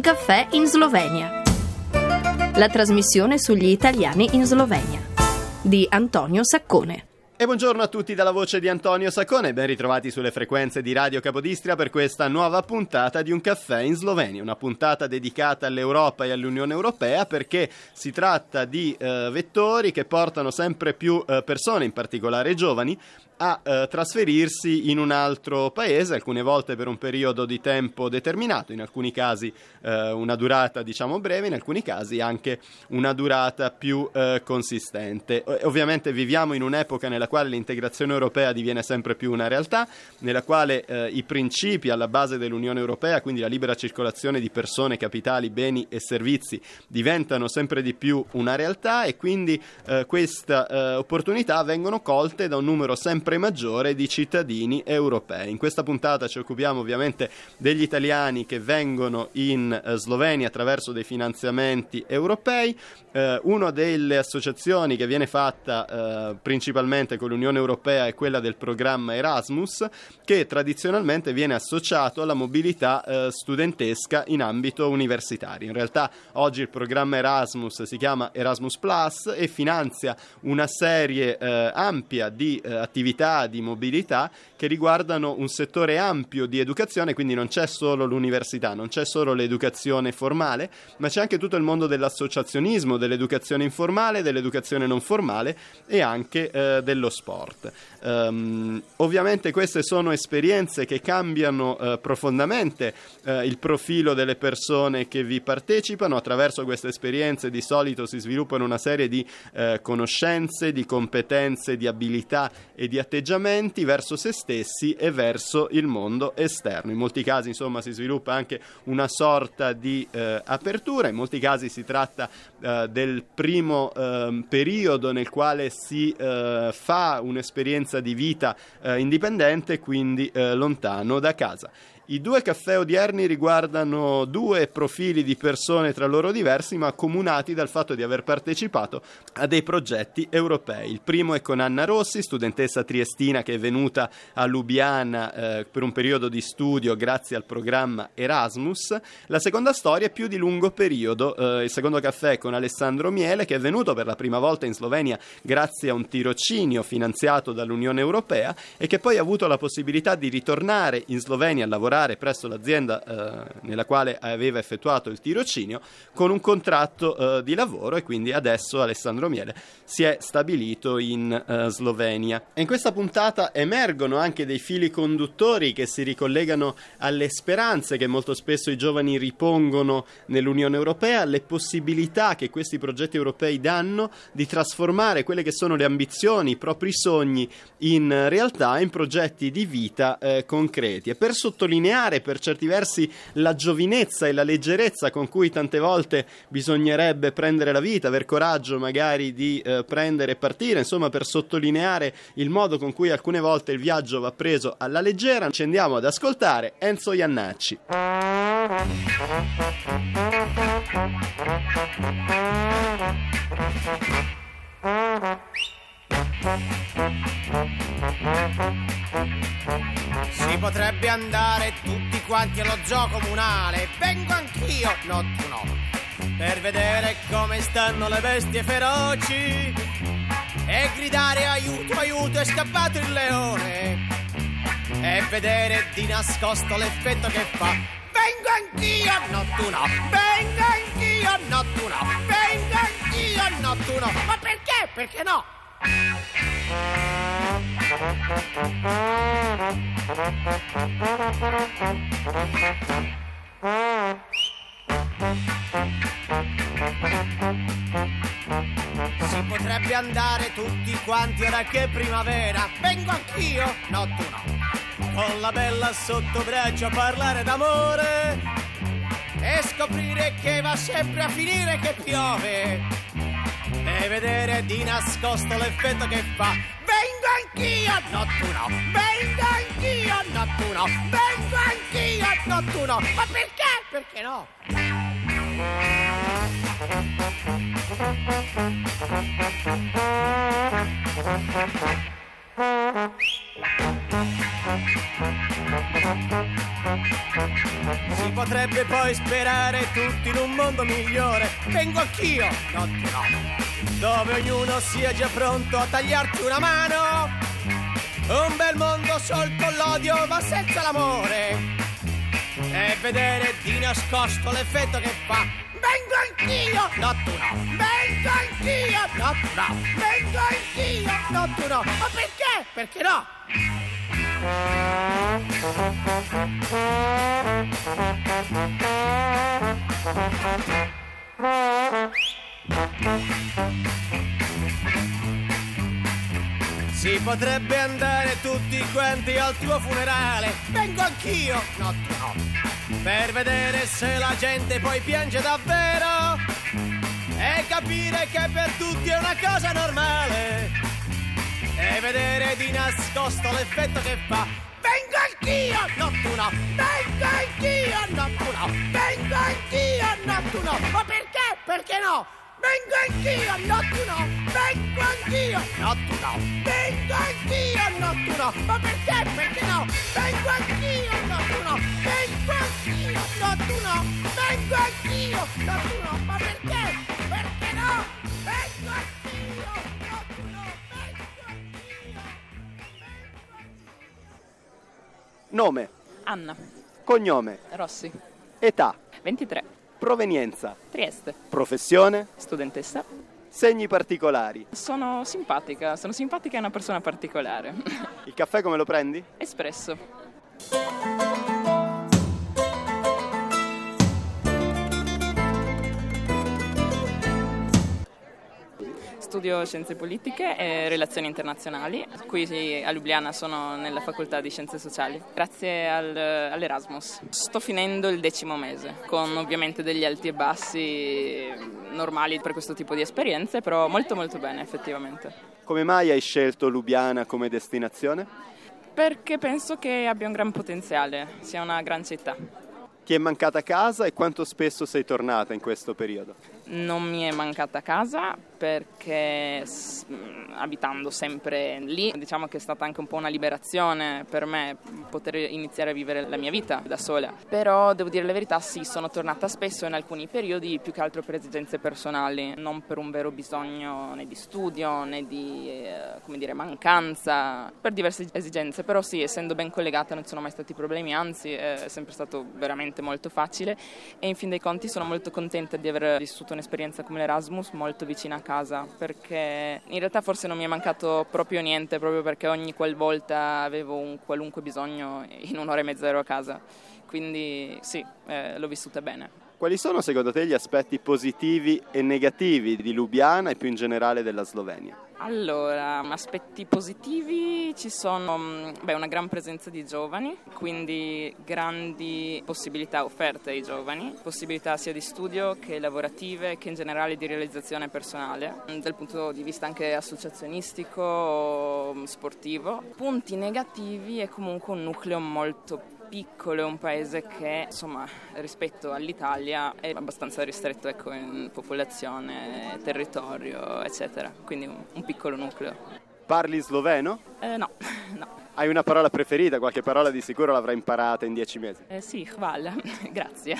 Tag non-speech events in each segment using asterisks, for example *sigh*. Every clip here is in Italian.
Un caffè in Slovenia. La trasmissione sugli italiani in Slovenia di Antonio Saccone. E buongiorno a tutti dalla voce di Antonio Saccone, ben ritrovati sulle frequenze di Radio Capodistria per questa nuova puntata di Un caffè in Slovenia, una puntata dedicata all'Europa e all'Unione Europea perché si tratta di eh, vettori che portano sempre più eh, persone, in particolare giovani, a eh, trasferirsi in un altro paese, alcune volte per un periodo di tempo determinato, in alcuni casi eh, una durata diciamo breve, in alcuni casi anche una durata più eh, consistente. O- ovviamente viviamo in un'epoca nella quale l'integrazione europea diviene sempre più una realtà, nella quale eh, i principi alla base dell'Unione Europea, quindi la libera circolazione di persone, capitali, beni e servizi, diventano sempre di più una realtà e quindi eh, queste eh, opportunità vengono colte da un numero sempre maggiore di cittadini europei. In questa puntata ci occupiamo ovviamente degli italiani che vengono in eh, Slovenia attraverso dei finanziamenti europei. Eh, una delle associazioni che viene fatta eh, principalmente con l'Unione Europea è quella del programma Erasmus, che tradizionalmente viene associato alla mobilità eh, studentesca in ambito universitario. In realtà oggi il programma Erasmus si chiama Erasmus Plus e finanzia una serie eh, ampia di eh, attività di mobilità che riguardano un settore ampio di educazione, quindi non c'è solo l'università, non c'è solo l'educazione formale, ma c'è anche tutto il mondo dell'associazionismo, dell'educazione informale, dell'educazione non formale e anche eh, dello sport. Um, ovviamente queste sono esperienze che cambiano uh, profondamente uh, il profilo delle persone che vi partecipano, attraverso queste esperienze di solito si sviluppano una serie di uh, conoscenze, di competenze, di abilità e di atteggiamenti verso se stessi e verso il mondo esterno. In molti casi insomma si sviluppa anche una sorta di apertura, in molti casi si tratta del primo ehm, periodo nel quale si fa un'esperienza di vita eh, indipendente, quindi eh, lontano da casa. I due caffè odierni riguardano due profili di persone tra loro diversi, ma accomunati dal fatto di aver partecipato a dei progetti europei. Il primo è con Anna Rossi, studentessa triestina che è venuta a Lubiana eh, per un periodo di studio grazie al programma Erasmus. La seconda storia è più di lungo periodo. Eh, il secondo caffè è con Alessandro Miele, che è venuto per la prima volta in Slovenia grazie a un tirocinio finanziato dall'Unione Europea e che poi ha avuto la possibilità di ritornare in Slovenia a lavorare presso l'azienda eh, nella quale aveva effettuato il tirocinio con un contratto eh, di lavoro e quindi adesso Alessandro Miele si è stabilito in eh, Slovenia. E in questa puntata emergono anche dei fili conduttori che si ricollegano alle speranze che molto spesso i giovani ripongono nell'Unione Europea, alle possibilità che questi progetti europei danno di trasformare quelle che sono le ambizioni, i propri sogni in realtà, in progetti di vita eh, concreti. E per sottolineare sottolineare per certi versi la giovinezza e la leggerezza con cui tante volte bisognerebbe prendere la vita, aver coraggio magari di eh, prendere e partire, insomma per sottolineare il modo con cui alcune volte il viaggio va preso alla leggera, ci andiamo ad ascoltare Enzo Iannacci. Si potrebbe andare tutti quanti allo zoo comunale, vengo anch'io, no tu no, per vedere come stanno le bestie feroci. E gridare aiuto, aiuto, è scappato il leone. E vedere di nascosto l'effetto che fa. Vengo anch'io, no tu no, vengo anch'io, no tu no, vengo anch'io, no tu no, ma perché? Perché no? Si potrebbe andare tutti quanti ora che è primavera. Vengo anch'io? No, tu no. Con la bella sotto braccio a parlare d'amore e scoprire che va sempre a finire che piove e vedere di nascosto l'effetto che fa. Vengo anch'io, no tu no, vengo anch'io, no tu no, vengo anch'io, no tu no. Ma perché? Perché no? Si potrebbe poi sperare tutti in un mondo migliore. Vengo anch'io, no, no. Dove ognuno sia già pronto a tagliarti una mano. Un bel mondo sol con l'odio ma senza l'amore. E vedere di nascosto l'effetto che fa. Vengo anch'io, no tu no. Vengo anch'io, no tu no. Vengo anch'io, no tu no. Ma perché? Perché no? Si potrebbe andare tutti quanti al tuo funerale. Vengo anch'io, no no. Per vedere se la gente poi piange davvero. E capire che per tutti è una cosa normale. E vedere di nascosto l'effetto che fa. Vengo anch'io, no tu no. Vengo anch'io, no tu no. Vengo anch'io, no tu no. Ma perché? Perché no? Vengo anch'io, no tu no. Vengo anch'io, no tu no. Vengo anch'io, no tu no. Ma perché? Perché no? Vengo anch'io, no tu no. Vengo anch'io, no tu no. Vengo anch'io, no tu no. Ma perché? Perché no? Vengo anch'io, Nome, Anna cognome, Rossi, età, 23, provenienza, Trieste, professione, studentessa. segni particolari. Sono simpatica, sono simpatica e una persona particolare. Il caffè come lo prendi? Espresso. Studio scienze politiche e relazioni internazionali. Qui a Ljubljana sono nella facoltà di scienze sociali, grazie al- all'Erasmus. Sto finendo il decimo mese, con ovviamente degli alti e bassi normali per questo tipo di esperienze, però molto molto bene effettivamente. Come mai hai scelto Lubiana come destinazione? Perché penso che abbia un gran potenziale, sia una gran città. Ti è mancata casa e quanto spesso sei tornata in questo periodo? Non mi è mancata casa perché abitando sempre lì, diciamo che è stata anche un po' una liberazione per me poter iniziare a vivere la mia vita da sola. Però devo dire la verità, sì, sono tornata spesso in alcuni periodi, più che altro per esigenze personali, non per un vero bisogno né di studio né di eh, come dire, mancanza, per diverse esigenze. Però sì, essendo ben collegata non ci sono mai stati problemi, anzi è sempre stato veramente molto facile e in fin dei conti sono molto contenta di aver vissuto un'esperienza come l'Erasmus molto vicina a casa perché in realtà forse non mi è mancato proprio niente proprio perché ogni qualvolta avevo un qualunque bisogno in un'ora e mezza ero a casa quindi sì, eh, l'ho vissuta bene. Quali sono secondo te gli aspetti positivi e negativi di Lubiana e più in generale della Slovenia? Allora, aspetti positivi ci sono mm, beh, una gran presenza di giovani, quindi grandi possibilità offerte ai giovani, possibilità sia di studio che lavorative che in generale di realizzazione personale, mm, dal punto di vista anche associazionistico sportivo. Punti negativi è comunque un nucleo molto piccolo, è un paese che insomma rispetto all'Italia è abbastanza ristretto ecco, in popolazione, territorio, eccetera, quindi un, un piccolo nucleo. Parli sloveno? Eh, no, *laughs* no. Hai una parola preferita? Qualche parola di sicuro l'avrai imparata in dieci mesi. Eh, sì, hvala, *laughs* grazie.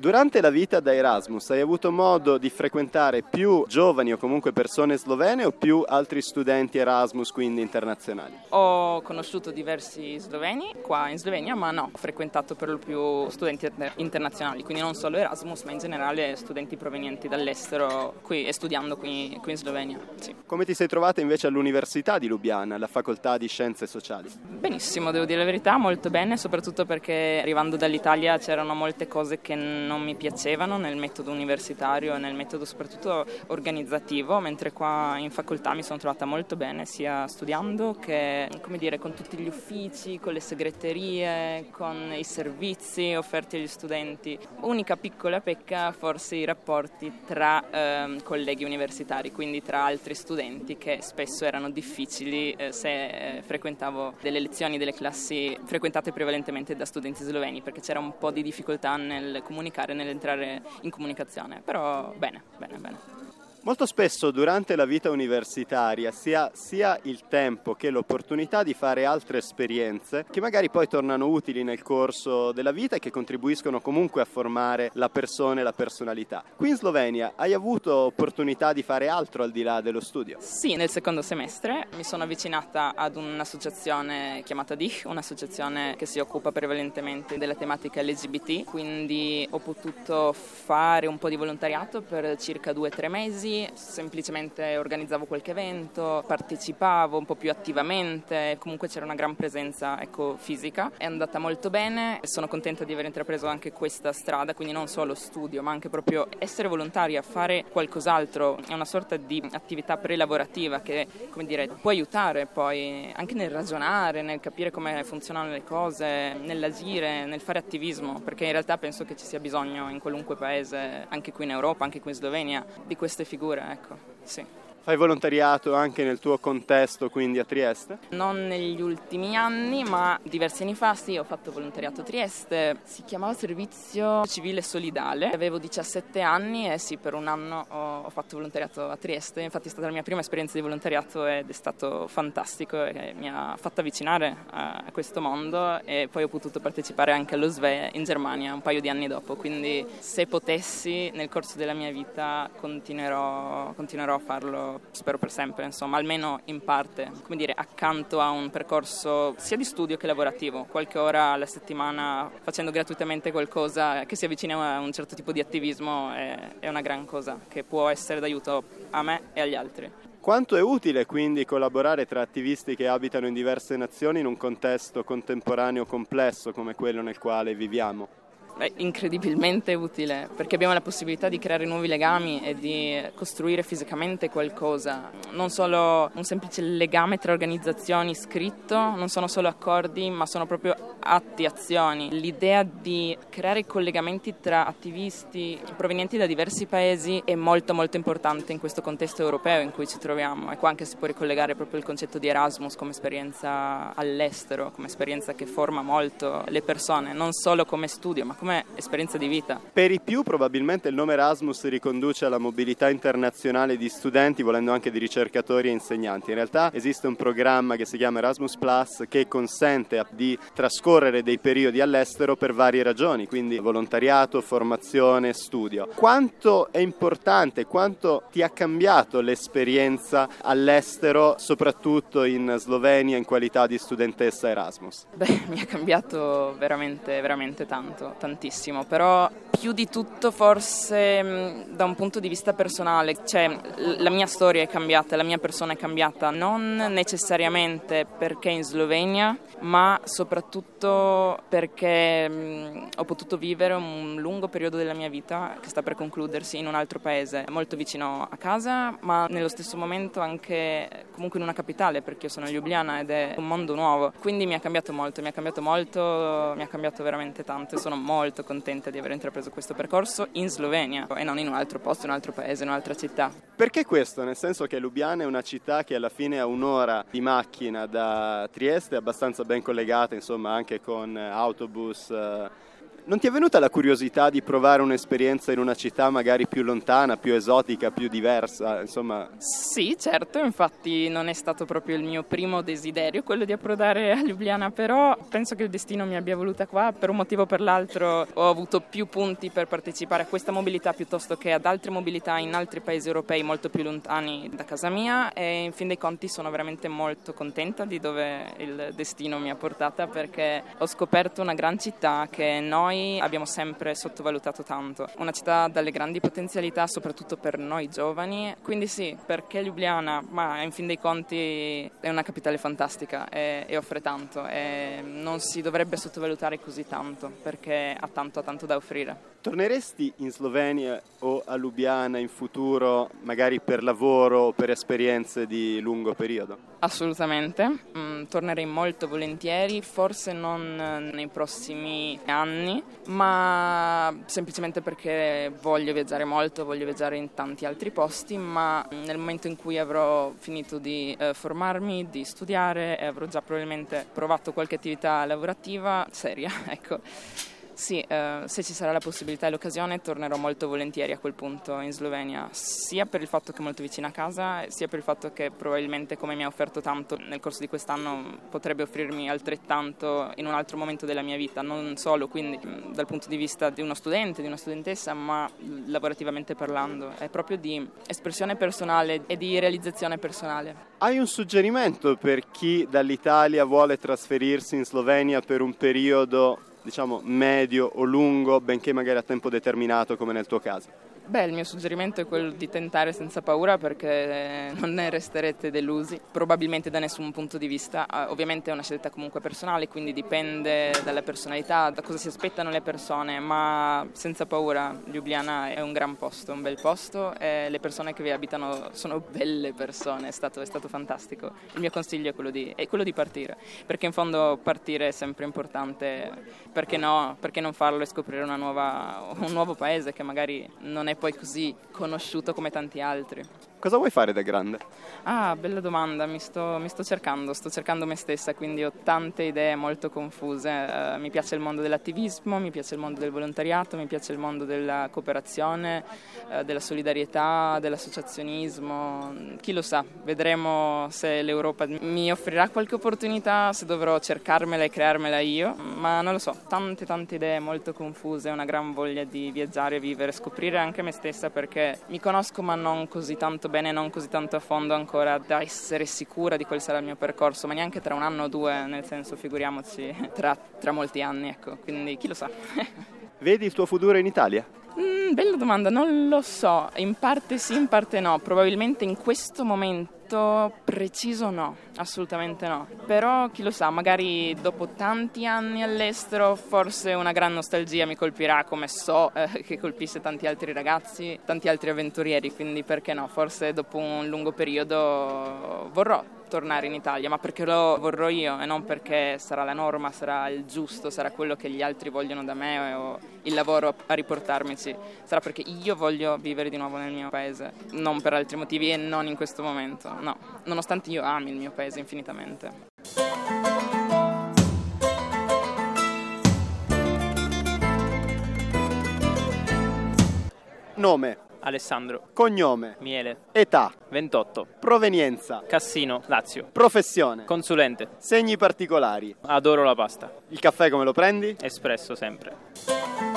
Durante la vita da Erasmus hai avuto modo di frequentare più giovani o comunque persone slovene o più altri studenti Erasmus, quindi internazionali? Ho conosciuto diversi sloveni qua in Slovenia, ma no, ho frequentato per lo più studenti inter- internazionali, quindi non solo Erasmus, ma in generale studenti provenienti dall'estero qui e studiando qui, qui in Slovenia. Sì. Come ti sei trovata invece all'Università di Lubiana, alla facoltà di Scienze Sociali? Benissimo, devo dire la verità, molto bene, soprattutto perché arrivando dall'Italia c'erano molte cose che non mi piacevano nel metodo universitario e nel metodo soprattutto organizzativo, mentre qua in facoltà mi sono trovata molto bene, sia studiando che dire, con tutti gli uffici, con le segreterie, con i servizi offerti agli studenti. Unica piccola pecca, forse i rapporti tra ehm, colleghi universitari, quindi tra altri studenti che spesso erano difficili eh, se eh, frequentavo delle lezioni, delle classi frequentate prevalentemente da studenti sloveni, perché c'era un po' di difficoltà nel comunicare, nell'entrare in comunicazione, però bene, bene, bene. Molto spesso durante la vita universitaria si ha sia il tempo che l'opportunità di fare altre esperienze che magari poi tornano utili nel corso della vita e che contribuiscono comunque a formare la persona e la personalità. Qui in Slovenia hai avuto opportunità di fare altro al di là dello studio? Sì, nel secondo semestre mi sono avvicinata ad un'associazione chiamata DIH, un'associazione che si occupa prevalentemente della tematica LGBT, quindi ho potuto fare un po' di volontariato per circa due o tre mesi mesi, semplicemente organizzavo qualche evento, partecipavo un po' più attivamente, comunque c'era una gran presenza ecco, fisica. È andata molto bene sono contenta di aver intrapreso anche questa strada, quindi non solo studio, ma anche proprio essere volontaria, fare qualcos'altro, è una sorta di attività prelavorativa che, come dire, può aiutare poi anche nel ragionare, nel capire come funzionano le cose, nell'agire, nel fare attivismo, perché in realtà penso che ci sia bisogno in qualunque paese, anche qui in Europa, anche qui in Slovenia, di queste figure figura, ecco, sì. Fai volontariato anche nel tuo contesto, quindi a Trieste? Non negli ultimi anni, ma diversi anni fa sì, ho fatto volontariato a Trieste. Si chiamava Servizio Civile Solidale. Avevo 17 anni e sì, per un anno ho, fatto volontariato a Trieste. Infatti è stata la mia prima esperienza di volontariato ed è stato fantastico e mi ha fatto avvicinare a, questo mondo e poi ho potuto partecipare anche allo SVE in Germania un paio di anni dopo. Quindi se potessi nel corso della mia vita continuerò, continuerò a farlo spero per sempre, insomma, almeno in parte, come dire, accanto a un percorso sia di studio che lavorativo, qualche ora alla settimana facendo gratuitamente qualcosa che si avvicina a un certo tipo di attivismo è, è una gran cosa che può essere d'aiuto a me e agli altri. Quanto è utile quindi collaborare tra attivisti che abitano in diverse nazioni in un contesto contemporaneo complesso come quello nel quale viviamo? È incredibilmente utile perché abbiamo la possibilità di creare nuovi legami e di costruire fisicamente qualcosa. Non solo un semplice legame tra organizzazioni scritto, non sono solo accordi, ma sono proprio atti, azioni. L'idea di creare collegamenti tra attivisti provenienti da diversi paesi è molto molto importante in questo contesto europeo in cui ci troviamo. E qua anche si può ricollegare proprio il concetto di Erasmus come esperienza all'estero, come esperienza che forma molto le persone, non solo come studio, ma come esperienza di vita. Per i più probabilmente il nome Erasmus riconduce alla mobilità internazionale di studenti, volendo anche di ricercatori e insegnanti. In realtà esiste un programma che si chiama Erasmus Plus che consente di trascorrere dei periodi all'estero per varie ragioni, quindi volontariato, formazione, studio. Quanto è importante, quanto ti ha cambiato l'esperienza all'estero, soprattutto in Slovenia in qualità di studentessa Erasmus? Beh, *laughs* mi ha cambiato veramente, veramente tanto, tantissimo, però più di tutto forse mm, da un punto di vista personale, cioè la mia storia è cambiata, la mia persona è cambiata, non necessariamente perché in Slovenia, ma soprattutto perché mm, ho potuto vivere un lungo periodo della mia vita che sta per concludersi in un altro paese, molto vicino a casa, ma nello stesso momento anche comunque in una capitale, perché io sono Ljubljana ed è un mondo nuovo. Quindi mi ha cambiato molto, mi ha cambiato molto, mi ha cambiato veramente tanto sono molto contenta di aver intrapreso questo percorso in Slovenia e non in un altro posto, in un altro paese, in un'altra città. Perché questo? Nel senso che Lubiana è una città che alla fine ha un'ora di macchina da Trieste, abbastanza ben collegata, insomma, anche con autobus eh, non ti è venuta la curiosità di provare un'esperienza in una città magari più lontana, più esotica, più diversa? Insomma... Sì, certo, infatti non è stato proprio il mio primo desiderio quello di approdare a Ljubljana, però penso che il destino mi abbia voluta qua, per un motivo o per l'altro ho avuto più punti per partecipare a questa mobilità piuttosto che ad altre mobilità in altri paesi europei molto più lontani da casa mia e in fin dei conti sono veramente molto contenta di dove il destino mi ha portata perché ho scoperto una gran città che noi noi abbiamo sempre sottovalutato tanto. Una città dalle grandi potenzialità, soprattutto per noi giovani. Quindi sì, perché Ljubljana? Ma in fin dei conti è una capitale fantastica e, e offre tanto e non si dovrebbe sottovalutare così tanto perché ha tanto, ha tanto da offrire. Torneresti in Slovenia o a Ljubljana in futuro, magari per lavoro o per esperienze di lungo periodo? Assolutamente, mm, tornerei molto volentieri, forse non nei prossimi anni, ma semplicemente perché voglio viaggiare molto, voglio viaggiare in tanti altri posti, ma nel momento in cui avrò finito di eh, formarmi, di studiare e avrò già probabilmente provato qualche attività lavorativa seria, *laughs* ecco Sì, eh, se ci sarà la possibilità e l'occasione tornerò molto volentieri a quel punto in Slovenia, sia per il fatto che è molto vicino a casa, sia per il fatto che probabilmente come mi ha offerto tanto nel corso di quest'anno potrebbe offrirmi altrettanto in un altro momento della mia vita, non solo quindi dal punto di vista di uno studente, di una studentessa, ma lavorativamente parlando, è proprio di espressione personale e di realizzazione personale. Hai un suggerimento per chi dall'Italia vuole trasferirsi in Slovenia per un periodo diciamo medio o lungo, benché magari a tempo determinato come nel tuo caso? Beh, il mio suggerimento è quello di tentare senza paura perché non ne resterete delusi, probabilmente da nessun punto di vista. Uh, ovviamente è una scelta comunque personale, quindi dipende dalla personalità, da cosa si aspettano le persone, ma senza paura Ljubljana è un gran posto, un bel posto e le persone che vi abitano sono belle persone, è stato, è stato fantastico. Il mio consiglio è quello, di, è quello di partire, perché in fondo partire è sempre importante, perché no, perché non farlo e scoprire nuova, un nuovo paese che magari non è poi così conosciuto come tanti altri. Cosa vuoi fare da grande? Ah, bella domanda, mi sto, mi sto, cercando, sto cercando me stessa, quindi ho tante idee molto confuse. Uh, mi piace il mondo dell'attivismo, mi piace il mondo del volontariato, mi piace il mondo della cooperazione, uh, della solidarietà, dell'associazionismo. Chi lo sa, vedremo se l'Europa mi offrirà qualche opportunità, se dovrò cercarmela e crearmela io, ma non lo so, tante tante idee molto confuse, una gran voglia di viaggiare, vivere, scoprire anche me stessa perché mi conosco ma non così tanto bene, non così tanto a fondo ancora da essere sicura di quale sarà il mio percorso, ma neanche tra un anno o due, nel senso figuriamoci tra, tra molti anni, ecco, quindi chi lo sa. *laughs* Vedi il tuo futuro in Italia? Mm, bella domanda, non lo so, in parte sì, in parte no, probabilmente in questo momento preciso no, assolutamente no. Però chi lo sa, magari dopo tanti anni all'estero forse una gran nostalgia mi colpirà come so eh, che colpisse tanti altri ragazzi, tanti altri avventurieri, quindi perché no, forse dopo un lungo periodo vorrò tornare in Italia, ma perché lo vorrò io e non perché sarà la norma, sarà il giusto, sarà quello che gli altri vogliono da me o il lavoro a riportarmici, sarà perché io voglio vivere di nuovo nel mio paese, non per altri motivi e non in questo momento, no, nonostante io ami il mio paese infinitamente. Nome Alessandro. Cognome. Miele. Età. 28. Provenienza. Cassino, Lazio. Professione. Consulente. Segni particolari. Adoro la pasta. Il caffè come lo prendi? Espresso sempre.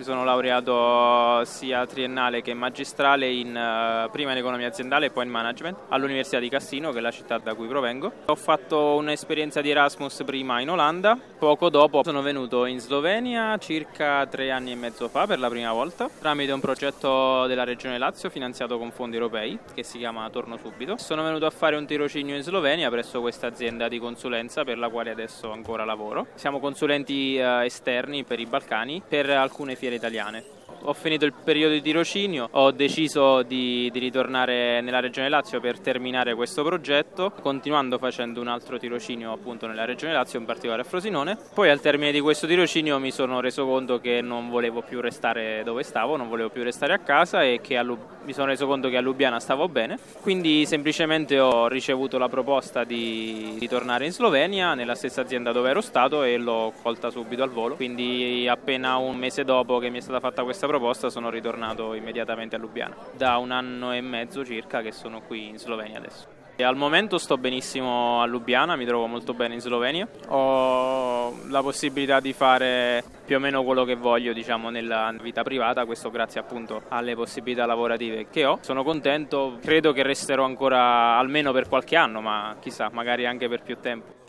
Mi sono laureato sia triennale che magistrale in, uh, prima in economia aziendale e poi in management all'Università di Cassino, che è la città da cui provengo. Ho fatto un'esperienza di Erasmus prima in Olanda, poco dopo sono venuto in Slovenia circa tre anni e mezzo fa per la prima volta tramite un progetto della Regione Lazio finanziato con fondi europei che si chiama Torno Subito. Sono venuto a fare un tirocinio in Slovenia presso questa azienda di consulenza per la quale adesso ancora lavoro. Siamo consulenti uh, esterni per i Balcani per alcune fiere italiane ho finito il periodo di tirocinio, ho deciso di, di, ritornare nella regione Lazio per terminare questo progetto, continuando facendo un altro tirocinio appunto nella regione Lazio, in particolare a Frosinone. Poi al termine di questo tirocinio mi sono reso conto che non volevo più restare dove stavo, non volevo più restare a casa e che Lub- mi sono reso conto che a Lubiana stavo bene. Quindi semplicemente ho ricevuto la proposta di, di tornare in Slovenia, nella stessa azienda dove ero stato e l'ho colta subito al volo. Quindi appena un mese dopo che mi è stata fatta questa proposta sono ritornato immediatamente a Lubiana. Da un anno e mezzo circa che sono qui in Slovenia adesso. E al momento sto benissimo a Lubiana, mi trovo molto bene in Slovenia. Ho la possibilità di fare più o meno quello che voglio, diciamo, nella vita privata, questo grazie appunto alle possibilità lavorative che ho. Sono contento, credo che resterò ancora almeno per qualche anno, ma chissà, magari anche per più tempo.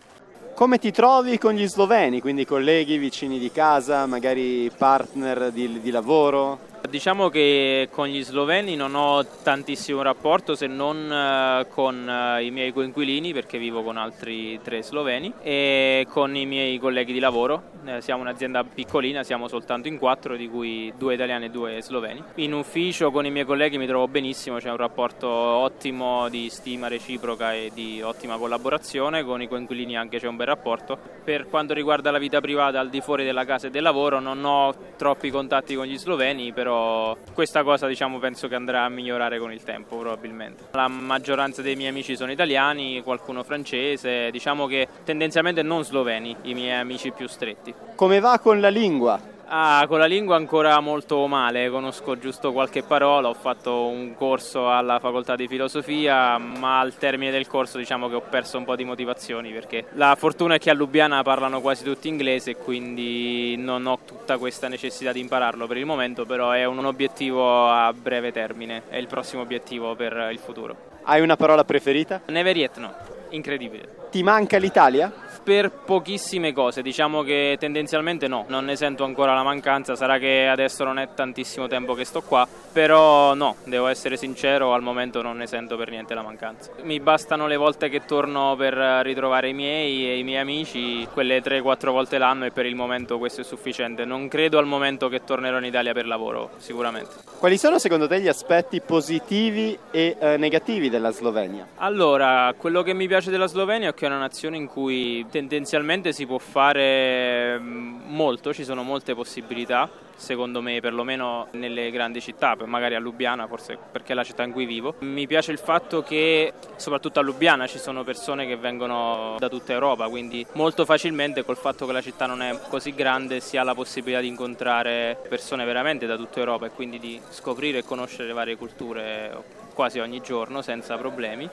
Come ti trovi con gli sloveni, quindi colleghi, vicini di casa, magari partner di, di lavoro? Diciamo che con gli sloveni non ho tantissimo rapporto se non uh, con uh, i miei coinquilini perché vivo con altri tre sloveni e con i miei colleghi di lavoro. Eh, siamo un'azienda piccolina, siamo soltanto in quattro di cui due italiani e due sloveni. In ufficio con i miei colleghi mi trovo benissimo, c'è un rapporto ottimo di stima reciproca e di ottima collaborazione, con i coinquilini anche c'è un bel rapporto. Per quanto riguarda la vita privata al di fuori della casa e del lavoro non ho troppi contatti con gli sloveni, però questa cosa diciamo penso che andrà a migliorare con il tempo probabilmente. La maggioranza dei miei amici sono italiani, qualcuno francese, diciamo che tendenzialmente non sloveni, i miei amici più stretti. Come va con la lingua? Ah, con la lingua ancora molto male, conosco giusto qualche parola, ho fatto un corso alla facoltà di filosofia, ma al termine del corso diciamo che ho perso un po' di motivazioni perché la fortuna è che a Lubiana parlano quasi tutti inglese quindi non ho tutta questa necessità di impararlo per il momento, però è un obiettivo a breve termine, è il prossimo obiettivo per il futuro. Hai una parola preferita? Never yet no, incredibile. Ti manca l'Italia? Per pochissime cose, diciamo che tendenzialmente no, non ne sento ancora la mancanza, sarà che adesso non è tantissimo tempo che sto qua, però no, devo essere sincero, al momento non ne sento per niente la mancanza. Mi bastano le volte che torno per ritrovare i miei e i miei amici, quelle 3-4 volte l'anno e per il momento questo è sufficiente. Non credo al momento che tornerò in Italia per lavoro, sicuramente. Quali sono secondo te gli aspetti positivi e eh, negativi della Slovenia? Allora, quello che mi piace della Slovenia è che è una nazione in cui tendenzialmente si può fare mm, molto, ci sono molte possibilità, secondo me perlomeno nelle grandi città, magari a Lubiana forse perché è la città in cui vivo. Mi piace il fatto che soprattutto a Lubiana ci sono persone che vengono da tutta Europa, quindi molto facilmente col fatto che la città non è così grande si ha la possibilità di incontrare persone veramente da tutta Europa e quindi di scoprire e conoscere varie culture quasi ogni giorno senza problemi.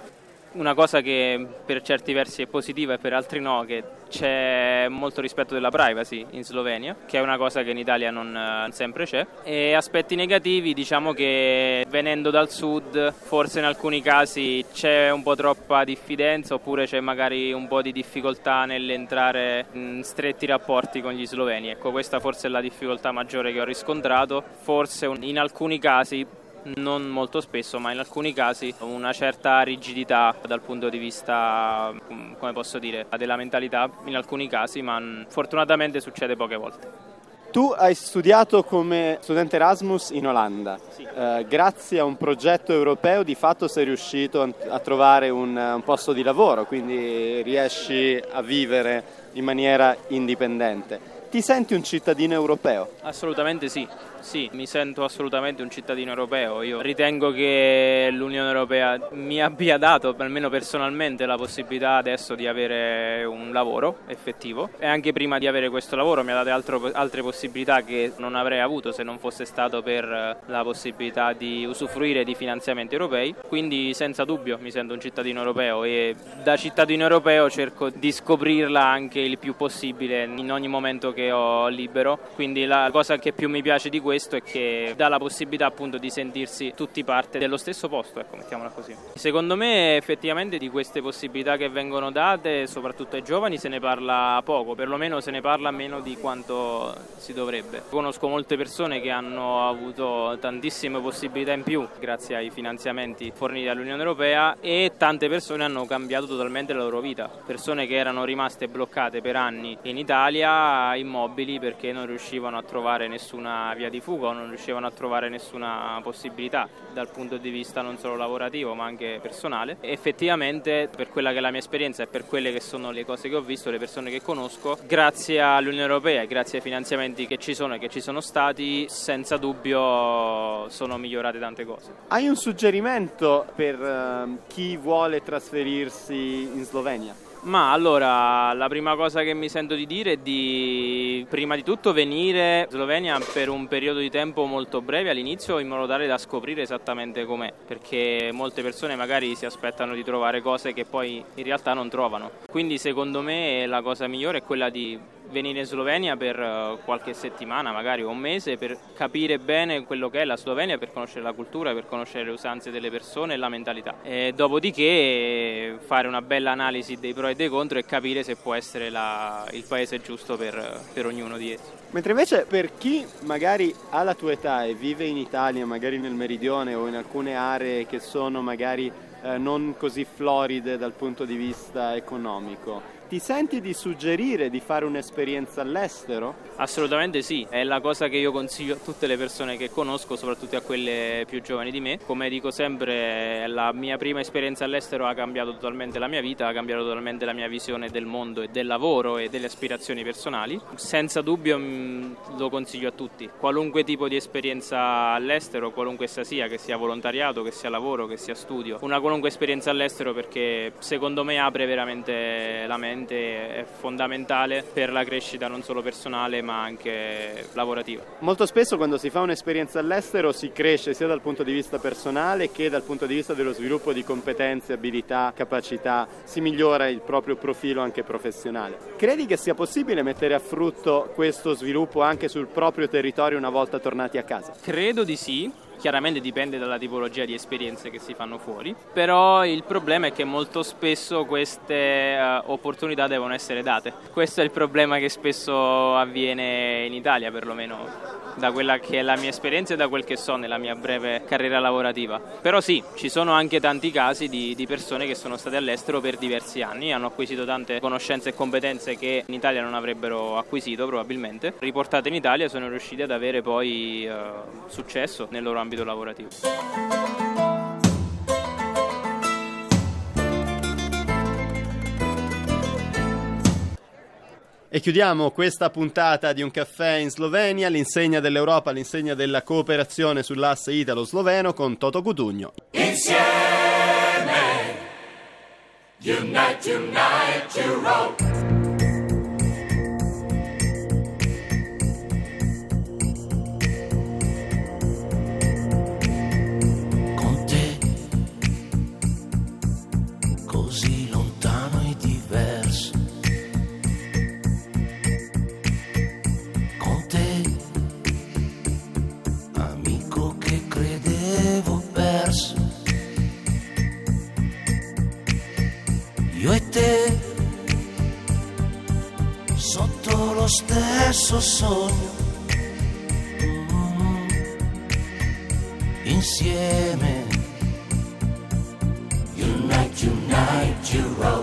Una cosa che per certi versi è positiva e per altri no, che c'è molto rispetto della privacy in Slovenia, che è una cosa che in Italia non eh, sempre c'è. E aspetti negativi, diciamo che venendo dal sud, forse in alcuni casi c'è un po' troppa diffidenza oppure c'è magari un po' di difficoltà nell'entrare in stretti rapporti con gli sloveni. Ecco, questa forse è la difficoltà maggiore che ho riscontrato. Forse in alcuni casi non molto spesso, ma in alcuni casi una certa rigidità dal punto di vista, mm, come posso dire, della mentalità in alcuni casi, ma fortunatamente succede poche volte. Tu hai studiato come studente Erasmus in Olanda. Sì. Eh, grazie a un progetto europeo di fatto sei riuscito a trovare un, un posto di lavoro, quindi riesci a vivere in maniera indipendente. Ti senti un cittadino europeo? Assolutamente sì. Sì, mi sento assolutamente un cittadino europeo. Io ritengo che l'Unione Europea mi abbia dato, almeno personalmente, la possibilità adesso di avere un lavoro effettivo e anche prima di avere questo lavoro mi ha dato altro, altre possibilità che non avrei avuto se non fosse stato per la possibilità di usufruire di finanziamenti europei. Quindi senza dubbio mi sento un cittadino europeo e da cittadino europeo cerco di scoprirla anche il più possibile in ogni momento che ho libero. Quindi la cosa che più mi piace di questo questo e che dà la possibilità appunto di sentirsi tutti parte dello stesso posto, ecco, mettiamola così. Secondo me effettivamente di queste possibilità che vengono date, soprattutto ai giovani, se ne parla poco, perlomeno se ne parla meno di quanto si dovrebbe. Conosco molte persone che hanno avuto tantissime possibilità in più grazie ai finanziamenti forniti dall'Unione Europea e tante persone hanno cambiato totalmente la loro vita. Persone che erano rimaste bloccate per anni in Italia, immobili perché non riuscivano a trovare nessuna via di di fuga o non riuscivano a trovare nessuna possibilità dal punto di vista non solo lavorativo ma anche personale. effettivamente per quella che è la mia esperienza e per quelle che sono le cose che ho visto, le persone che conosco, grazie all'Unione Europea e grazie ai finanziamenti che ci sono e che ci sono stati, senza dubbio sono migliorate tante cose. Hai un suggerimento per uh, chi vuole trasferirsi in Slovenia? Ma allora, la prima cosa che mi sento di dire è di prima di tutto venire in Slovenia per un periodo di tempo molto breve all'inizio in modo tale da scoprire esattamente com'è, perché molte persone magari si aspettano di trovare cose che poi in realtà non trovano. Quindi secondo me la cosa migliore è quella di venire in Slovenia per eh, qualche settimana, magari un mese, per capire bene quello che è la Slovenia, per conoscere la cultura, per conoscere le usanze delle persone e la mentalità. E dopodiché fare una bella analisi dei pro e dei contro e capire se può essere la, il paese giusto per, per ognuno di essi. Mentre invece per chi magari ha la tua età e vive in Italia, magari nel meridione o in alcune aree che sono magari eh, non così floride dal punto di vista economico, Ti senti di suggerire di fare un'esperienza all'estero? Assolutamente sì, è la cosa che io consiglio a tutte le persone che conosco, soprattutto a quelle più giovani di me. Come dico sempre, la mia prima esperienza all'estero ha cambiato totalmente la mia vita, ha cambiato totalmente la mia visione del mondo e del lavoro e delle aspirazioni personali. Senza dubbio mm, lo consiglio a tutti. Qualunque tipo di esperienza all'estero, qualunque essa sia, che sia volontariato, che sia lavoro, che sia studio, una qualunque esperienza all'estero perché secondo me apre veramente la mente, è fondamentale per la crescita non solo personale ma anche lavorativa. Molto spesso quando si fa un'esperienza all'estero si cresce sia dal punto di vista personale che dal punto di vista dello sviluppo di competenze, abilità, capacità, si migliora il proprio profilo anche professionale. Credi che sia possibile mettere a frutto questo sviluppo anche sul proprio territorio una volta tornati a casa? Credo di sì, chiaramente dipende dalla tipologia di esperienze che si fanno fuori, però il problema è che molto spesso queste uh, opportunità devono essere date. Questo è il problema che spesso avviene in Italia perlomeno da quella che è la mia esperienza e da quel che so nella mia breve carriera lavorativa. Però sì, ci sono anche tanti casi di, di persone che sono state all'estero per diversi anni, hanno acquisito tante conoscenze e competenze che in Italia non avrebbero acquisito probabilmente, riportate in Italia sono riusciti ad avere poi uh, successo nel loro ambito lavorativo. E chiudiamo questa puntata di un caffè in Slovenia, l'insegna dell'Europa, l'insegna della cooperazione sull'asse italo-sloveno con Toto Cutugno. Insieme, unite, unite, Europe. Stesso sogno, mm, insieme. Unite, unite, Europe.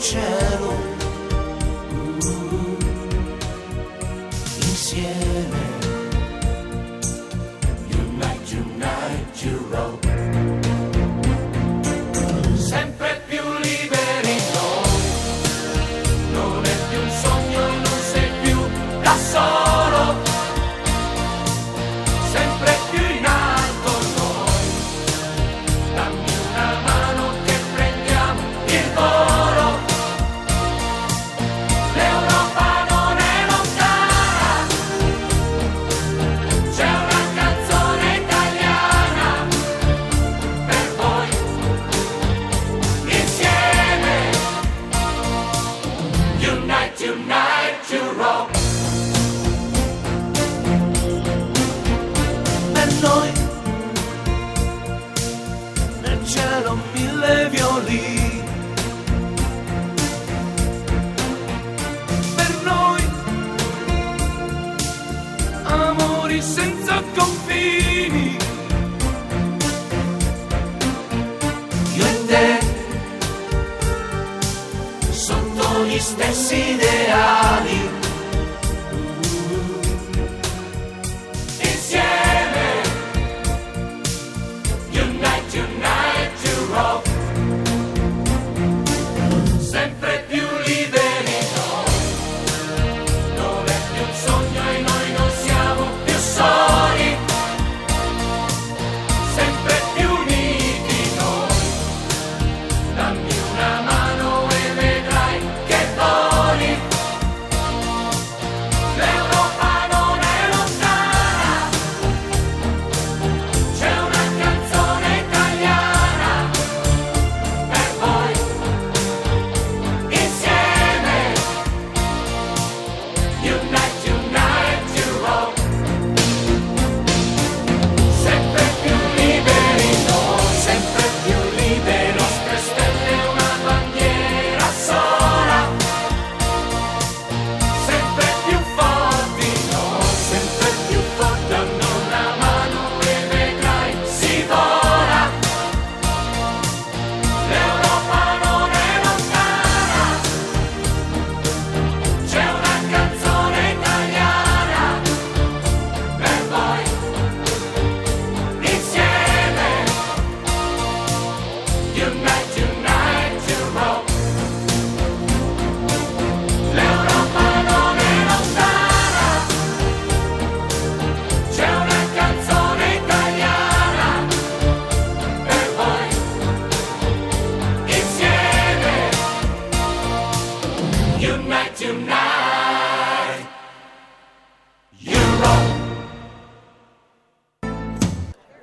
Cielo. Gli stessi ideali.